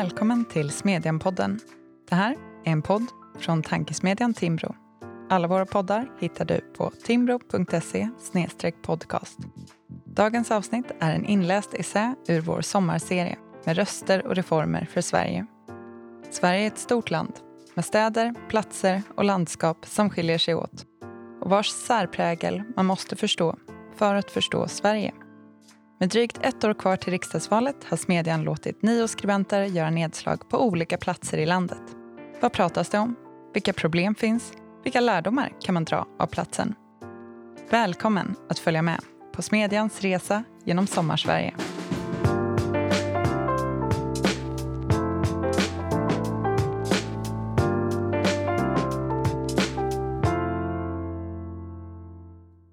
Välkommen till Smedjan-podden. Det här är en podd från tankesmedjan Timbro. Alla våra poddar hittar du på timbro.se podcast. Dagens avsnitt är en inläst essä ur vår sommarserie med röster och reformer för Sverige. Sverige är ett stort land med städer, platser och landskap som skiljer sig åt och vars särprägel man måste förstå för att förstå Sverige. Med drygt ett år kvar till riksdagsvalet har Smedjan låtit nio skribenter göra nedslag på olika platser i landet. Vad pratas det om? Vilka problem finns? Vilka lärdomar kan man dra av platsen? Välkommen att följa med på Smedjans resa genom Sommarsverige.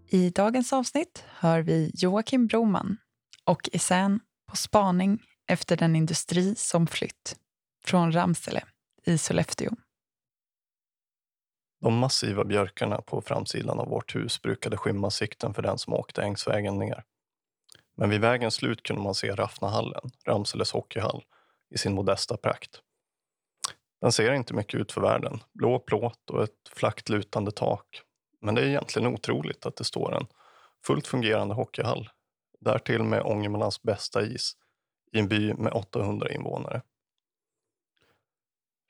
I dagens avsnitt hör vi Joakim Broman och essän På spaning efter den industri som flytt från Ramsele i Sollefteå. De massiva björkarna på framsidan av vårt hus brukade skymma sikten för den som åkte Ängsvägen ner. Men vid vägens slut kunde man se Raffnahallen, Ramseles hockeyhall, i sin modesta prakt. Den ser inte mycket ut för världen. Blå plåt och ett flackt lutande tak. Men det är egentligen otroligt att det står en fullt fungerande hockeyhall därtill med Ångermanlands bästa is i en by med 800 invånare.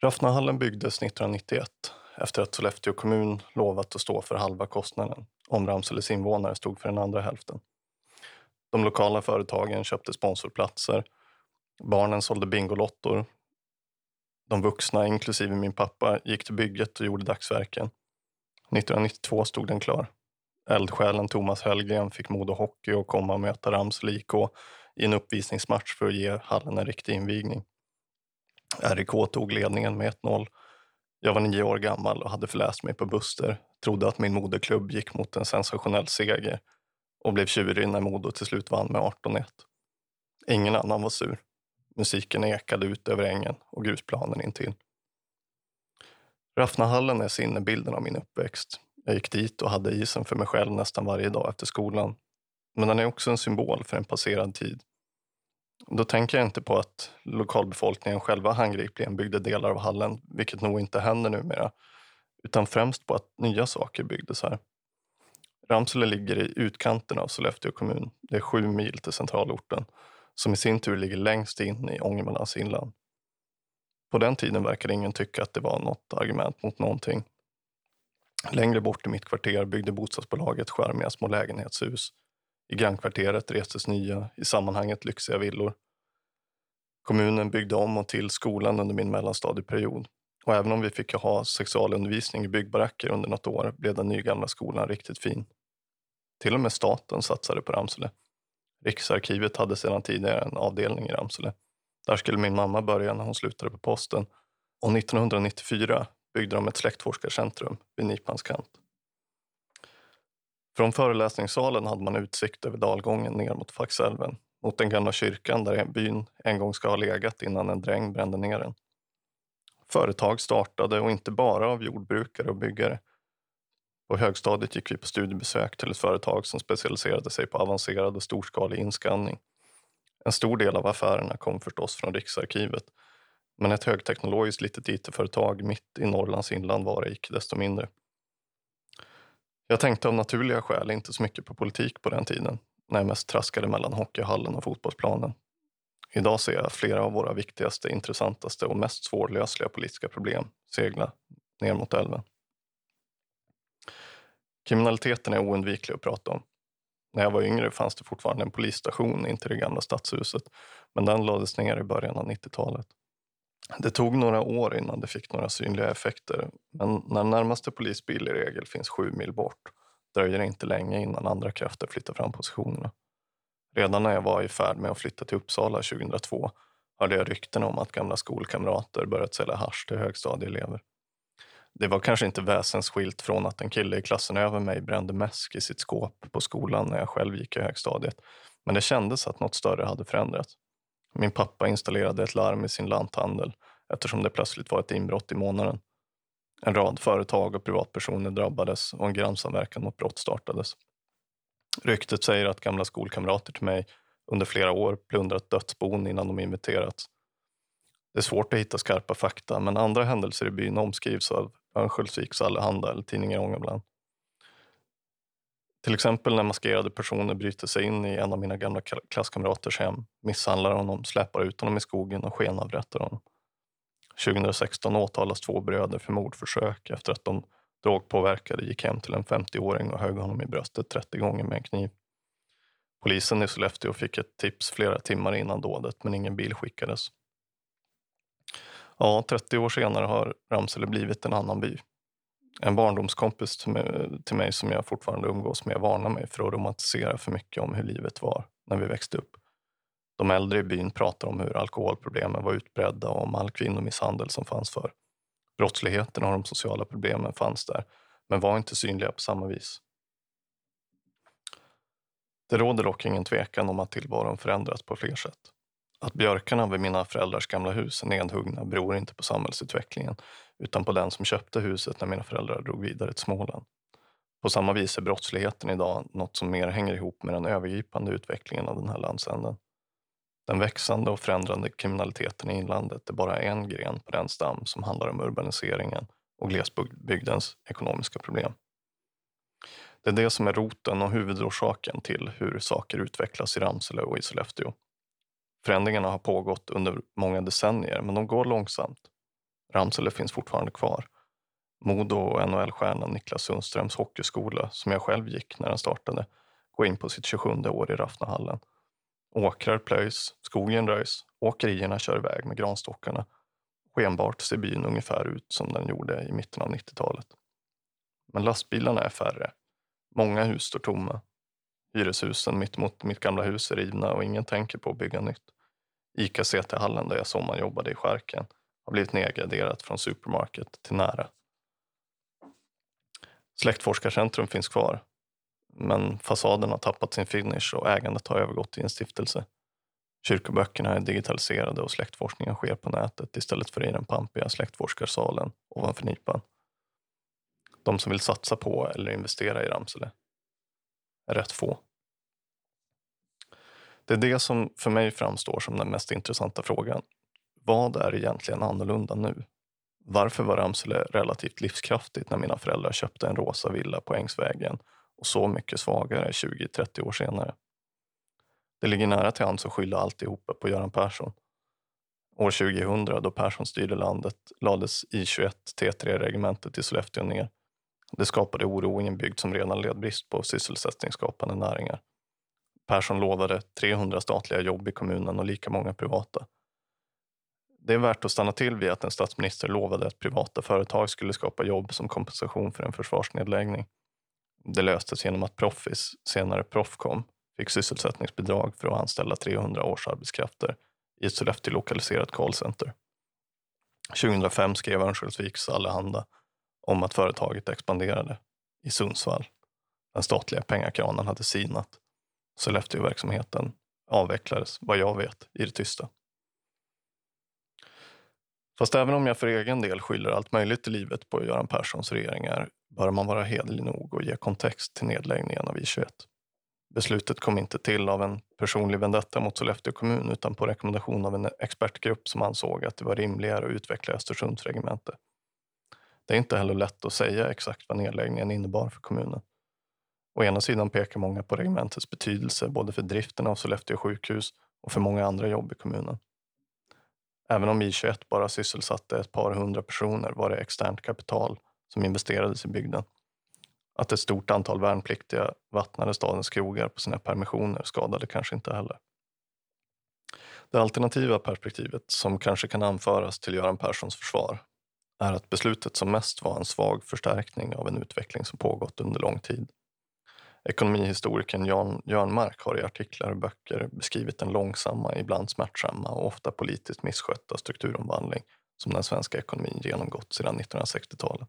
Raffnahallen byggdes 1991 efter att Sollefteå kommun lovat att stå för halva kostnaden om Ramseles invånare stod för den andra hälften. De lokala företagen köpte sponsorplatser, barnen sålde Bingolottor. De vuxna, inklusive min pappa, gick till bygget och gjorde dagsverken. 1992 stod den klar. Eldsjälen Thomas Hellgren fick Modo Hockey att komma och möta Ramsel IK i en uppvisningsmatch för att ge hallen en riktig invigning. RIK tog ledningen med 1-0. Jag var nio år gammal och hade förläst mig på Buster, trodde att min moderklubb gick mot en sensationell seger och blev tjurig när Modo till slut vann med 18-1. Ingen annan var sur. Musiken ekade ut över ängen och grusplanen intill. Raffnahallen är sinnebilden av min uppväxt. Jag gick dit och hade isen för mig själv nästan varje dag efter skolan. Men den är också en symbol för en passerad tid. Då tänker jag inte på att lokalbefolkningen själva handgripligen byggde delar av hallen, vilket nog inte händer numera, utan främst på att nya saker byggdes här. Ramsele ligger i utkanten av Sollefteå kommun. Det är sju mil till centralorten, som i sin tur ligger längst in i Ångermanlands inland. På den tiden verkade ingen tycka att det var något argument mot någonting. Längre bort i mitt kvarter byggde bostadsbolaget skärmiga små lägenhetshus. I grannkvarteret restes nya, i sammanhanget lyxiga villor. Kommunen byggde om och till skolan under min mellanstadieperiod. Och även om vi fick ha sexualundervisning i byggbaracker under något år blev den nygamla skolan riktigt fin. Till och med staten satsade på Ramsele. Riksarkivet hade sedan tidigare en avdelning i Ramsele. Där skulle min mamma börja när hon slutade på posten. Och 1994 byggde de ett släktforskarcentrum vid Nipans kant. Från föreläsningssalen hade man utsikt över dalgången ner mot Faxälven mot den gamla kyrkan där byn en gång ska ha legat innan en dräng brände ner den. Företag startade och inte bara av jordbrukare och byggare. På högstadiet gick vi på studiebesök till ett företag som specialiserade sig på avancerad och storskalig inskanning. En stor del av affärerna kom förstås från Riksarkivet men ett högteknologiskt litet IT-företag mitt i Norrlands inland var det icke desto mindre. Jag tänkte av naturliga skäl inte så mycket på politik på den tiden, när jag mest traskade mellan hockeyhallen och fotbollsplanen. Idag ser jag flera av våra viktigaste, intressantaste och mest svårlösliga politiska problem segla ner mot älven. Kriminaliteten är oundviklig att prata om. När jag var yngre fanns det fortfarande en polisstation intill det gamla stadshuset, men den lades ner i början av 90-talet. Det tog några år innan det fick några synliga effekter men när närmaste polisbil i regel finns sju mil bort dröjer det inte länge innan andra krafter flyttar fram positionerna. Redan när jag var i färd med att flytta till Uppsala 2002 hörde jag rykten om att gamla skolkamrater börjat sälja hasch till högstadieelever. Det var kanske inte väsensskilt från att en kille i klassen över mig brände mäsk i sitt skåp på skolan när jag själv gick i högstadiet, men det kändes att något större hade förändrats. Min pappa installerade ett larm i sin lanthandel eftersom det plötsligt var ett inbrott i månaden. En rad företag och privatpersoner drabbades och en grannsamverkan mot brott startades. Ryktet säger att gamla skolkamrater till mig under flera år plundrat dödsbon innan de inviterats. Det är svårt att hitta skarpa fakta, men andra händelser i byn omskrivs av Örnsköldsviks Allehanda eller tidningen Ångermanland. Till exempel när maskerade personer bryter sig in i en av mina gamla klasskamraters hem, misshandlar honom, släpar ut honom i skogen och skenavrättar honom. 2016 åtalas två bröder för mordförsök efter att de drogpåverkade gick hem till en 50-åring och högg honom i bröstet 30 gånger med en kniv. Polisen i Sollefteå fick ett tips flera timmar innan dådet men ingen bil skickades. Ja, 30 år senare har Ramsele blivit en annan by. En barndomskompis till mig som jag fortfarande umgås med varnar mig för att romantisera för mycket om hur livet var när vi växte upp. De äldre i byn pratar om hur alkoholproblemen var utbredda och om all kvinnomisshandel som fanns för. Brottsligheten och de sociala problemen fanns där, men var inte synliga på samma vis. Det råder dock ingen tvekan om att tillvaron förändrats på fler sätt. Att björkarna vid mina föräldrars gamla hus är nedhuggna beror inte på samhällsutvecklingen utan på den som köpte huset när mina föräldrar drog vidare till Småland. På samma vis är brottsligheten idag något som mer hänger ihop med den övergripande utvecklingen av den här landsänden. Den växande och förändrande kriminaliteten i inlandet är bara en gren på den stam som handlar om urbaniseringen och glesbygdens ekonomiska problem. Det är det som är roten och huvudorsaken till hur saker utvecklas i Ramsele och i Sollefteå. Förändringarna har pågått under många decennier, men de går långsamt. Ramsele finns fortfarande kvar. Modo och NHL-stjärnan Niklas Sundströms hockeyskola, som jag själv gick när den startade, går in på sitt 27 år i Raffnahallen. Åkrar plöjs, skogen röjs, åkerierna kör iväg med granstockarna. Skenbart ser byn ungefär ut som den gjorde i mitten av 90-talet. Men lastbilarna är färre. Många hus står tomma. Hyreshusen mitt mot mitt gamla hus är rivna och ingen tänker på att bygga nytt. Ica CT-hallen där jag sommarjobbade i skärken har blivit nedgraderat från supermarket till nära. Släktforskarcentrum finns kvar, men fasaden har tappat sin finish och ägandet har övergått till en stiftelse. Kyrkoböckerna är digitaliserade och släktforskningen sker på nätet istället för i den pampiga släktforskarsalen ovanför Nipan. De som vill satsa på eller investera i Ramsele är rätt få. Det är det som för mig framstår som den mest intressanta frågan. Vad är egentligen annorlunda nu? Varför var Ramsele relativt livskraftigt när mina föräldrar köpte en rosa villa på Ängsvägen och så mycket svagare 20-30 år senare? Det ligger nära till hands att skylla alltihopa på Göran Persson. År 2000, då Persson styrde landet, lades I21 T3-regementet i Sollefteå ner. Det skapade oro i en bygd som redan led brist på sysselsättningsskapande näringar. Persson lovade 300 statliga jobb i kommunen och lika många privata. Det är värt att stanna till vid att en statsminister lovade att privata företag skulle skapa jobb som kompensation för en försvarsnedläggning. Det löstes genom att Proffis, senare Proffcom, fick sysselsättningsbidrag för att anställa 300 årsarbetskrafter i ett Sollefteå-lokaliserat callcenter. 2005 skrev Örnsköldsviks Allehanda om att företaget expanderade i Sundsvall. Den statliga pengakranen hade sinat. Sollefteåverksamheten avvecklades, vad jag vet, i det tysta. Fast även om jag för egen del skyller allt möjligt i livet på Göran Perssons regeringar bör man vara hederlig nog och ge kontext till nedläggningen av I21. Beslutet kom inte till av en personlig vendetta mot Sollefteå kommun utan på rekommendation av en expertgrupp som ansåg att det var rimligare att utveckla Östersunds regemente. Det är inte heller lätt att säga exakt vad nedläggningen innebar för kommunen. Å ena sidan pekar många på regementets betydelse både för driften av Sollefteå sjukhus och för många andra jobb i kommunen. Även om I21 bara sysselsatte ett par hundra personer var det externt kapital som investerades i bygden. Att ett stort antal värnpliktiga vattnade stadens krogar på sina permissioner skadade kanske inte heller. Det alternativa perspektivet, som kanske kan anföras till Göran Perssons försvar, är att beslutet som mest var en svag förstärkning av en utveckling som pågått under lång tid. Ekonomihistorikern Jan Jörnmark har i artiklar och böcker beskrivit den långsamma, ibland smärtsamma och ofta politiskt misskötta strukturomvandling som den svenska ekonomin genomgått sedan 1960-talet.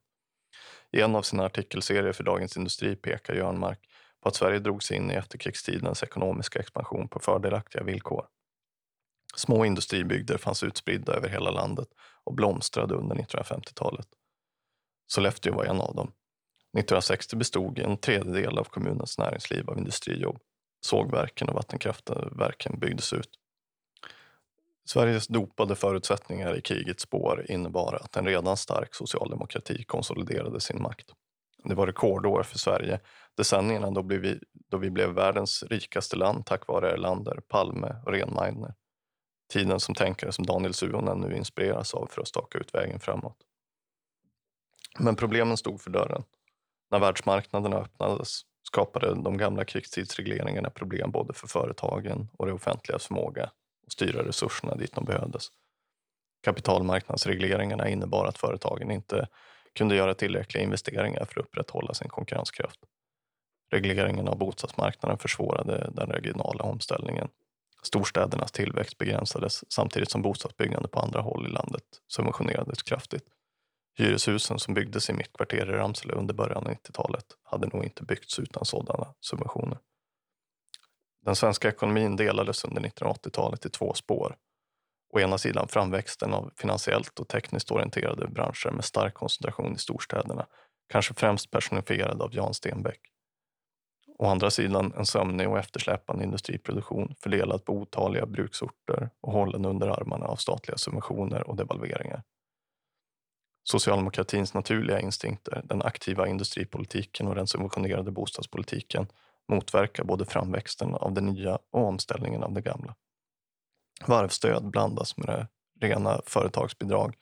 I en av sina artikelserier för Dagens Industri pekar Jörnmark på att Sverige drog sig in i efterkrigstidens ekonomiska expansion på fördelaktiga villkor. Små industribygder fanns utspridda över hela landet och blomstrade under 1950-talet. Sollefteå var en av dem. 1960 bestod en tredjedel av kommunens näringsliv av industrijobb. Sågverken och vattenkraftverken byggdes ut. Sveriges dopade förutsättningar i krigets spår innebar att en redan stark socialdemokrati konsoliderade sin makt. Det var rekordår för Sverige, decennierna då, blev vi, då vi blev världens rikaste land tack vare Erlander, Palme och Rehnmeidner. Tiden som tänkare som Daniel Suhonen nu inspireras av för att staka ut vägen framåt. Men problemen stod för dörren. När världsmarknaderna öppnades skapade de gamla krigstidsregleringarna problem både för företagen och det offentligas förmåga att styra resurserna dit de behövdes. Kapitalmarknadsregleringarna innebar att företagen inte kunde göra tillräckliga investeringar för att upprätthålla sin konkurrenskraft. Regleringen av bostadsmarknaden försvårade den regionala omställningen. Storstädernas tillväxt begränsades samtidigt som bostadsbyggande på andra håll i landet subventionerades kraftigt. Hyreshusen som byggdes i mitt kvarter i Ramsele under början av 90-talet hade nog inte byggts utan sådana subventioner. Den svenska ekonomin delades under 1980-talet i två spår. Å ena sidan framväxten av finansiellt och tekniskt orienterade branscher med stark koncentration i storstäderna, kanske främst personifierad av Jan Stenbeck. Å andra sidan en sömnig och eftersläpande industriproduktion fördelad på otaliga bruksorter och hållen under armarna av statliga subventioner och devalveringar. Socialdemokratins naturliga instinkter, den aktiva industripolitiken och den subventionerade bostadspolitiken motverkar både framväxten av det nya och omställningen av det gamla. Varvstöd blandas med det rena företagsbidrag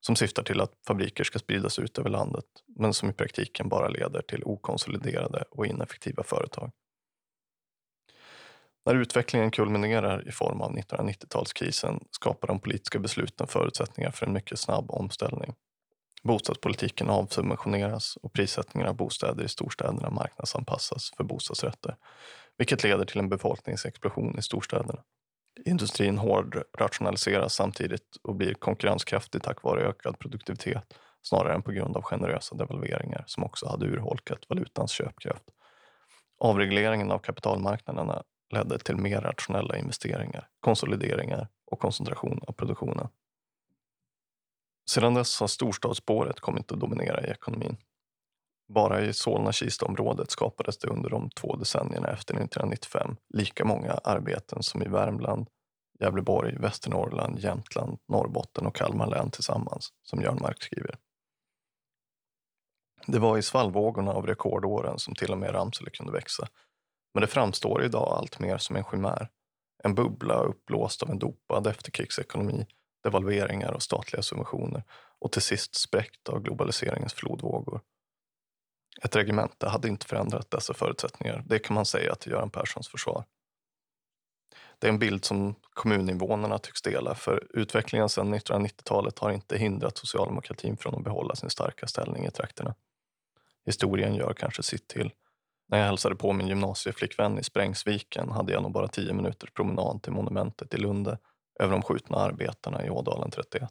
som syftar till att fabriker ska spridas ut över landet men som i praktiken bara leder till okonsoliderade och ineffektiva företag. När utvecklingen kulminerar i form av 1990-talskrisen skapar de politiska besluten förutsättningar för en mycket snabb omställning. Bostadspolitiken avsubventioneras och prissättningen av bostäder i storstäderna marknadsanpassas för bostadsrätter, vilket leder till en befolkningsexplosion i storstäderna. Industrin hårdrationaliseras samtidigt och blir konkurrenskraftig tack vare ökad produktivitet snarare än på grund av generösa devalveringar som också hade urholkat valutans köpkraft. Avregleringen av kapitalmarknaderna ledde till mer rationella investeringar, konsolideringar och koncentration av produktionen. Sedan dess har storstadsspåret kommit att dominera i ekonomin. Bara i Solna-Kista-området skapades det under de två decennierna efter 1995 lika många arbeten som i Värmland, Gävleborg, Västernorrland, Jämtland, Norrbotten och Kalmar län tillsammans, som Jörn Mark skriver. Det var i svallvågorna av rekordåren som till och med Ramsele kunde växa. Men det framstår idag allt mer som en chimär. En bubbla uppblåst av en dopad efterkrigsekonomi, devalveringar och statliga subventioner och till sist spräckt av globaliseringens flodvågor. Ett regemente hade inte förändrat dessa förutsättningar. Det kan man säga till Göran Perssons försvar. Det är en bild som kommuninvånarna tycks dela för utvecklingen sedan 1990-talet har inte hindrat socialdemokratin från att behålla sin starka ställning i trakterna. Historien gör kanske sitt till. När jag hälsade på min gymnasieflickvän i Sprängsviken hade jag nog bara tio minuters promenad till monumentet i Lunde över de skjutna arbetarna i Ådalen 31.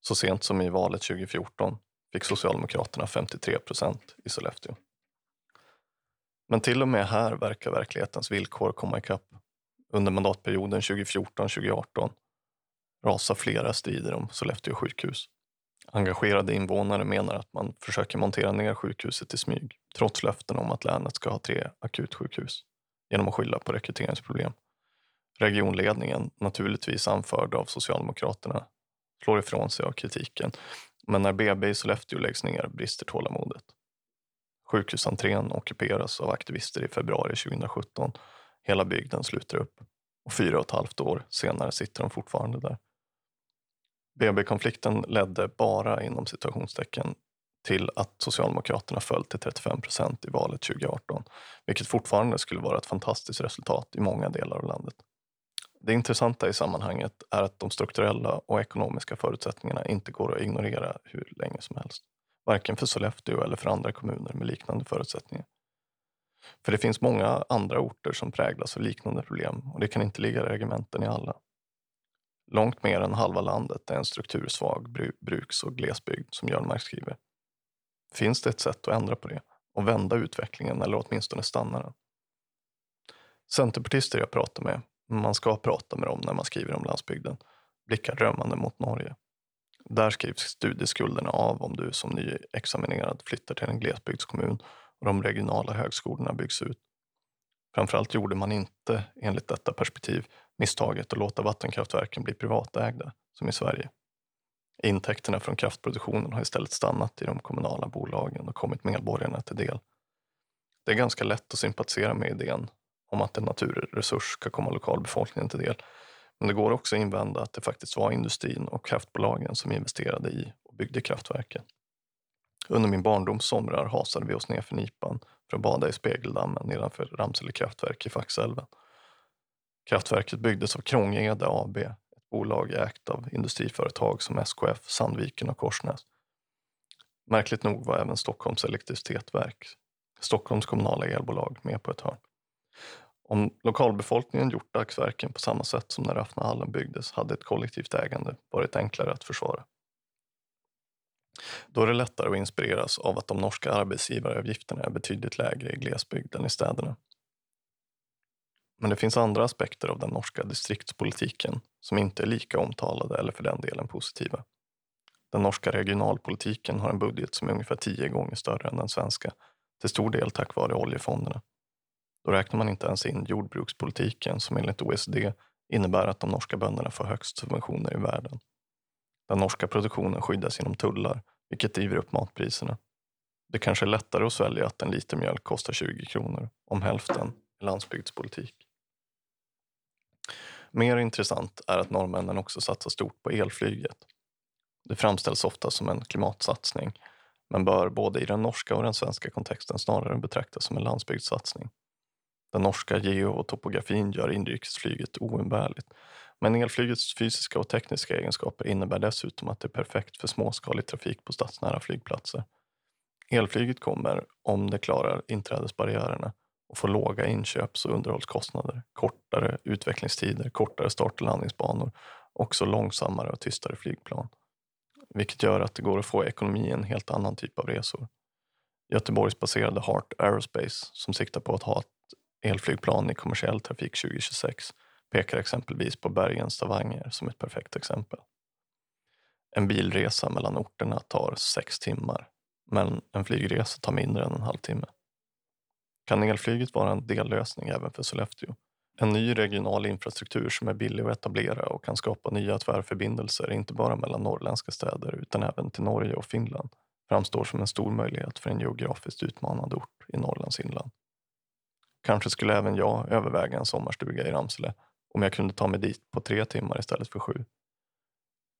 Så sent som i valet 2014 fick Socialdemokraterna 53 procent i Sollefteå. Men till och med här verkar verklighetens villkor komma ikapp. Under mandatperioden 2014-2018 rasar flera strider om Sollefteå sjukhus. Engagerade invånare menar att man försöker montera ner sjukhuset i smyg trots löften om att länet ska ha tre akutsjukhus genom att skylla på rekryteringsproblem. Regionledningen, naturligtvis anförd av Socialdemokraterna, slår ifrån sig av kritiken men när BB i Sollefteå läggs ner brister tålamodet. Sjukhusentrén ockuperas av aktivister i februari 2017. Hela bygden sluter upp och fyra och ett halvt år senare sitter de fortfarande där. BB-konflikten ledde bara inom situationstecken till att Socialdemokraterna föll till 35 procent i valet 2018, vilket fortfarande skulle vara ett fantastiskt resultat i många delar av landet. Det intressanta i sammanhanget är att de strukturella och ekonomiska förutsättningarna inte går att ignorera hur länge som helst. Varken för Sollefteå eller för andra kommuner med liknande förutsättningar. För det finns många andra orter som präglas av liknande problem och det kan inte ligga regementen i alla. Långt mer än halva landet är en struktursvag bruks och glesbygd som Jörnmark skriver. Finns det ett sätt att ändra på det och vända utvecklingen eller åtminstone stanna den? Centerpartister jag pratar med man ska prata med dem när man skriver om landsbygden, blickar drömmande mot Norge. Där skrivs studieskulderna av om du som nyexaminerad flyttar till en glesbygdskommun och de regionala högskolorna byggs ut. Framförallt gjorde man inte, enligt detta perspektiv, misstaget att låta vattenkraftverken bli privatägda, som i Sverige. Intäkterna från kraftproduktionen har istället stannat i de kommunala bolagen och kommit medborgarna till del. Det är ganska lätt att sympatisera med idén om att en naturresurs ska komma lokalbefolkningen till del. Men det går också att invända att det faktiskt var industrin och kraftbolagen som investerade i och byggde kraftverken. Under min barndoms somrar hasade vi oss ner för Nipan för att bada i Spegeldammen nedanför Ramsele kraftverk i Faxälven. Kraftverket byggdes av Krångede AB, ett bolag ägt av industriföretag som SKF, Sandviken och Korsnäs. Märkligt nog var även Stockholms elektricitetsverk, Stockholms kommunala elbolag, med på ett hörn. Om lokalbefolkningen gjort dagsverken på samma sätt som när Raffnahallen byggdes hade ett kollektivt ägande varit enklare att försvara. Då är det lättare att inspireras av att de norska arbetsgivaravgifterna är betydligt lägre i glesbygd än i städerna. Men det finns andra aspekter av den norska distriktspolitiken som inte är lika omtalade eller för den delen positiva. Den norska regionalpolitiken har en budget som är ungefär tio gånger större än den svenska, till stor del tack vare oljefonderna. Då räknar man inte ens in jordbrukspolitiken som enligt OECD innebär att de norska bönderna får högst subventioner i världen. Den norska produktionen skyddas genom tullar, vilket driver upp matpriserna. Det kanske är lättare att svälja att en liter mjölk kostar 20 kronor, om hälften är landsbygdspolitik. Mer intressant är att norrmännen också satsar stort på elflyget. Det framställs ofta som en klimatsatsning, men bör både i den norska och den svenska kontexten snarare betraktas som en landsbygdssatsning. Den norska geotopografin gör inrikesflyget oumbärligt men elflygets fysiska och tekniska egenskaper innebär dessutom att det är perfekt för småskalig trafik på stadsnära flygplatser. Elflyget kommer, om det klarar inträdesbarriärerna, att få låga inköps och underhållskostnader, kortare utvecklingstider, kortare start och landningsbanor också långsammare och tystare flygplan. Vilket gör att det går att få ekonomi i en helt annan typ av resor. Göteborgsbaserade Heart Aerospace, som siktar på att ha elflygplan i kommersiell trafik 2026, pekar exempelvis på Bergen-Stavanger som ett perfekt exempel. En bilresa mellan orterna tar sex timmar, men en flygresa tar mindre än en halvtimme. Kan elflyget vara en dellösning även för Sollefteå? En ny regional infrastruktur som är billig att etablera och kan skapa nya tvärförbindelser inte bara mellan norrländska städer utan även till Norge och Finland framstår som en stor möjlighet för en geografiskt utmanande ort i Norrlands inland. Kanske skulle även jag överväga en sommarstuga i Ramsele om jag kunde ta mig dit på tre timmar istället för sju.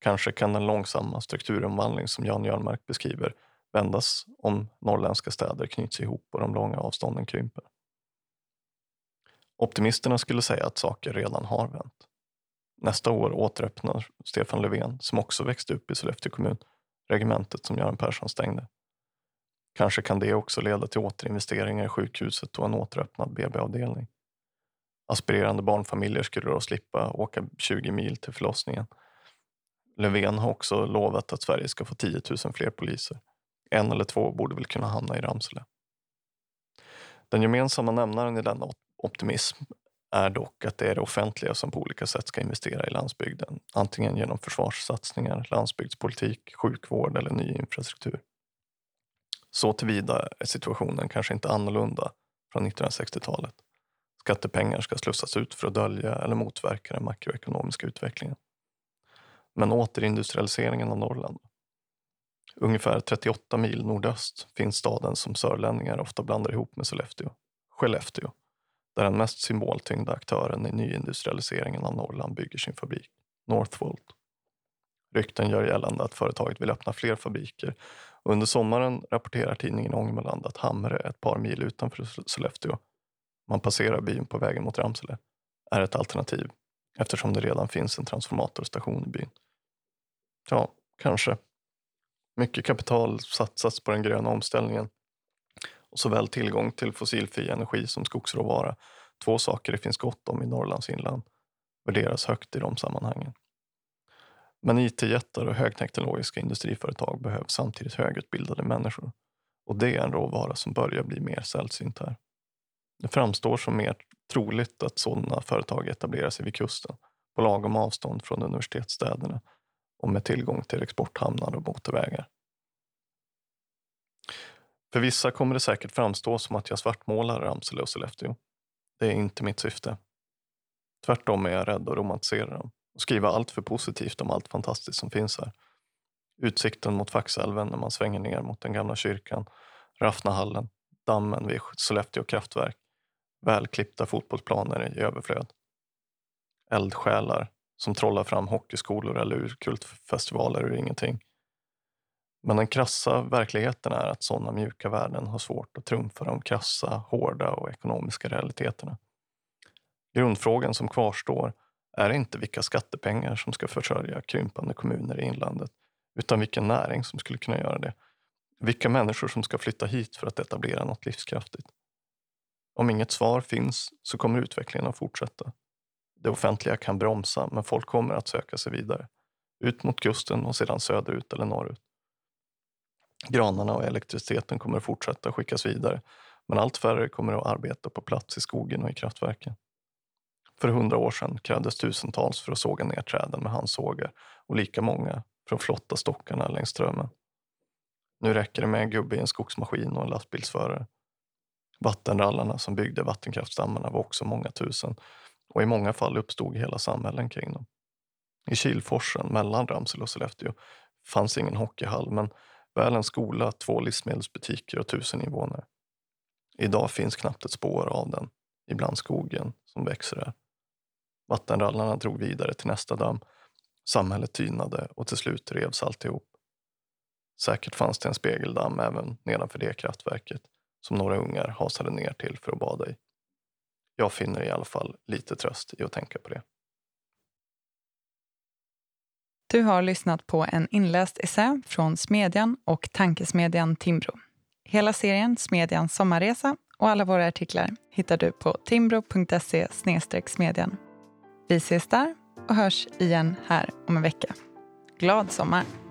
Kanske kan den långsamma strukturomvandling som Jan Jörnmark beskriver vändas om norrländska städer knyts ihop och de långa avstånden krymper. Optimisterna skulle säga att saker redan har vänt. Nästa år återöppnar Stefan Löfven, som också växte upp i Sollefteå kommun, regementet som Göran Persson stängde. Kanske kan det också leda till återinvesteringar i sjukhuset och en återöppnad BB-avdelning. Aspirerande barnfamiljer skulle då slippa åka 20 mil till förlossningen. Löfven har också lovat att Sverige ska få 10 000 fler poliser. En eller två borde väl kunna hamna i Ramsele. Den gemensamma nämnaren i denna optimism är dock att det är det offentliga som på olika sätt ska investera i landsbygden, antingen genom försvarssatsningar, landsbygdspolitik, sjukvård eller ny infrastruktur. Så tillvida är situationen kanske inte annorlunda från 1960-talet. Skattepengar ska slussas ut för att dölja eller motverka den makroekonomiska utvecklingen. Men återindustrialiseringen av Norrland. Ungefär 38 mil nordöst finns staden som sörlänningar ofta blandar ihop med Sollefteå, Skellefteå, där den mest symboltyngda aktören i nyindustrialiseringen av Norrland bygger sin fabrik, Northvolt. Rykten gör gällande att företaget vill öppna fler fabriker under sommaren rapporterar tidningen Ångermanland att Hamre, ett par mil utanför Sollefteå, man passerar byn på vägen mot Ramsele, är ett alternativ eftersom det redan finns en transformatorstation i byn. Ja, kanske. Mycket kapital satsas på den gröna omställningen och såväl tillgång till fossilfri energi som skogsråvara, två saker det finns gott om i Norrlands inland, värderas högt i de sammanhangen. Men IT-jättar och högteknologiska industriföretag behöver samtidigt högutbildade människor och det är en råvara som börjar bli mer sällsynt här. Det framstår som mer troligt att sådana företag etablerar sig vid kusten på lagom avstånd från universitetsstäderna och med tillgång till exporthamnar och motorvägar. För vissa kommer det säkert framstå som att jag svartmålar Ramsele och Sollefteå. Det är inte mitt syfte. Tvärtom är jag rädd att romantisera dem och skriva allt för positivt om allt fantastiskt som finns här. Utsikten mot Faxälven när man svänger ner mot den gamla kyrkan, Raffnahallen, dammen vid Sollefteå kraftverk, välklippta fotbollsplaner i överflöd. Eldsjälar som trollar fram hockeyskolor eller urkultfestivaler ur ingenting. Men den krassa verkligheten är att sådana mjuka värden har svårt att trumfa de krassa, hårda och ekonomiska realiteterna. Grundfrågan som kvarstår är inte vilka skattepengar som ska försörja krympande kommuner i inlandet, utan vilken näring som skulle kunna göra det. Vilka människor som ska flytta hit för att etablera något livskraftigt. Om inget svar finns så kommer utvecklingen att fortsätta. Det offentliga kan bromsa, men folk kommer att söka sig vidare. Ut mot kusten och sedan söderut eller norrut. Granarna och elektriciteten kommer att fortsätta skickas vidare, men allt färre kommer att arbeta på plats i skogen och i kraftverken. För hundra år sedan krävdes tusentals för att såga ner träden med handsågar och lika många för att flotta stockarna längs strömmen. Nu räcker det med en gubbe i en skogsmaskin och en lastbilsförare. Vattenrallarna som byggde vattenkraftsdammarna var också många tusen och i många fall uppstod hela samhällen kring dem. I Kilforsen mellan Ramsel och Sollefteå fanns ingen hockeyhall men väl en skola, två livsmedelsbutiker och tusen invånare. Idag finns knappt ett spår av den, ibland skogen som växer där. Vattenrallarna drog vidare till nästa damm. Samhället tynade och till slut revs alltihop. Säkert fanns det en spegeldamm även nedanför det kraftverket som några ungar hasade ner till för att bada i. Jag finner i alla fall lite tröst i att tänka på det. Du har lyssnat på en inläst essä från Smedjan och tankesmedjan Timbro. Hela serien Smedjans sommarresa och alla våra artiklar hittar du på timbro.se smedjan. Vi ses där och hörs igen här om en vecka. Glad sommar!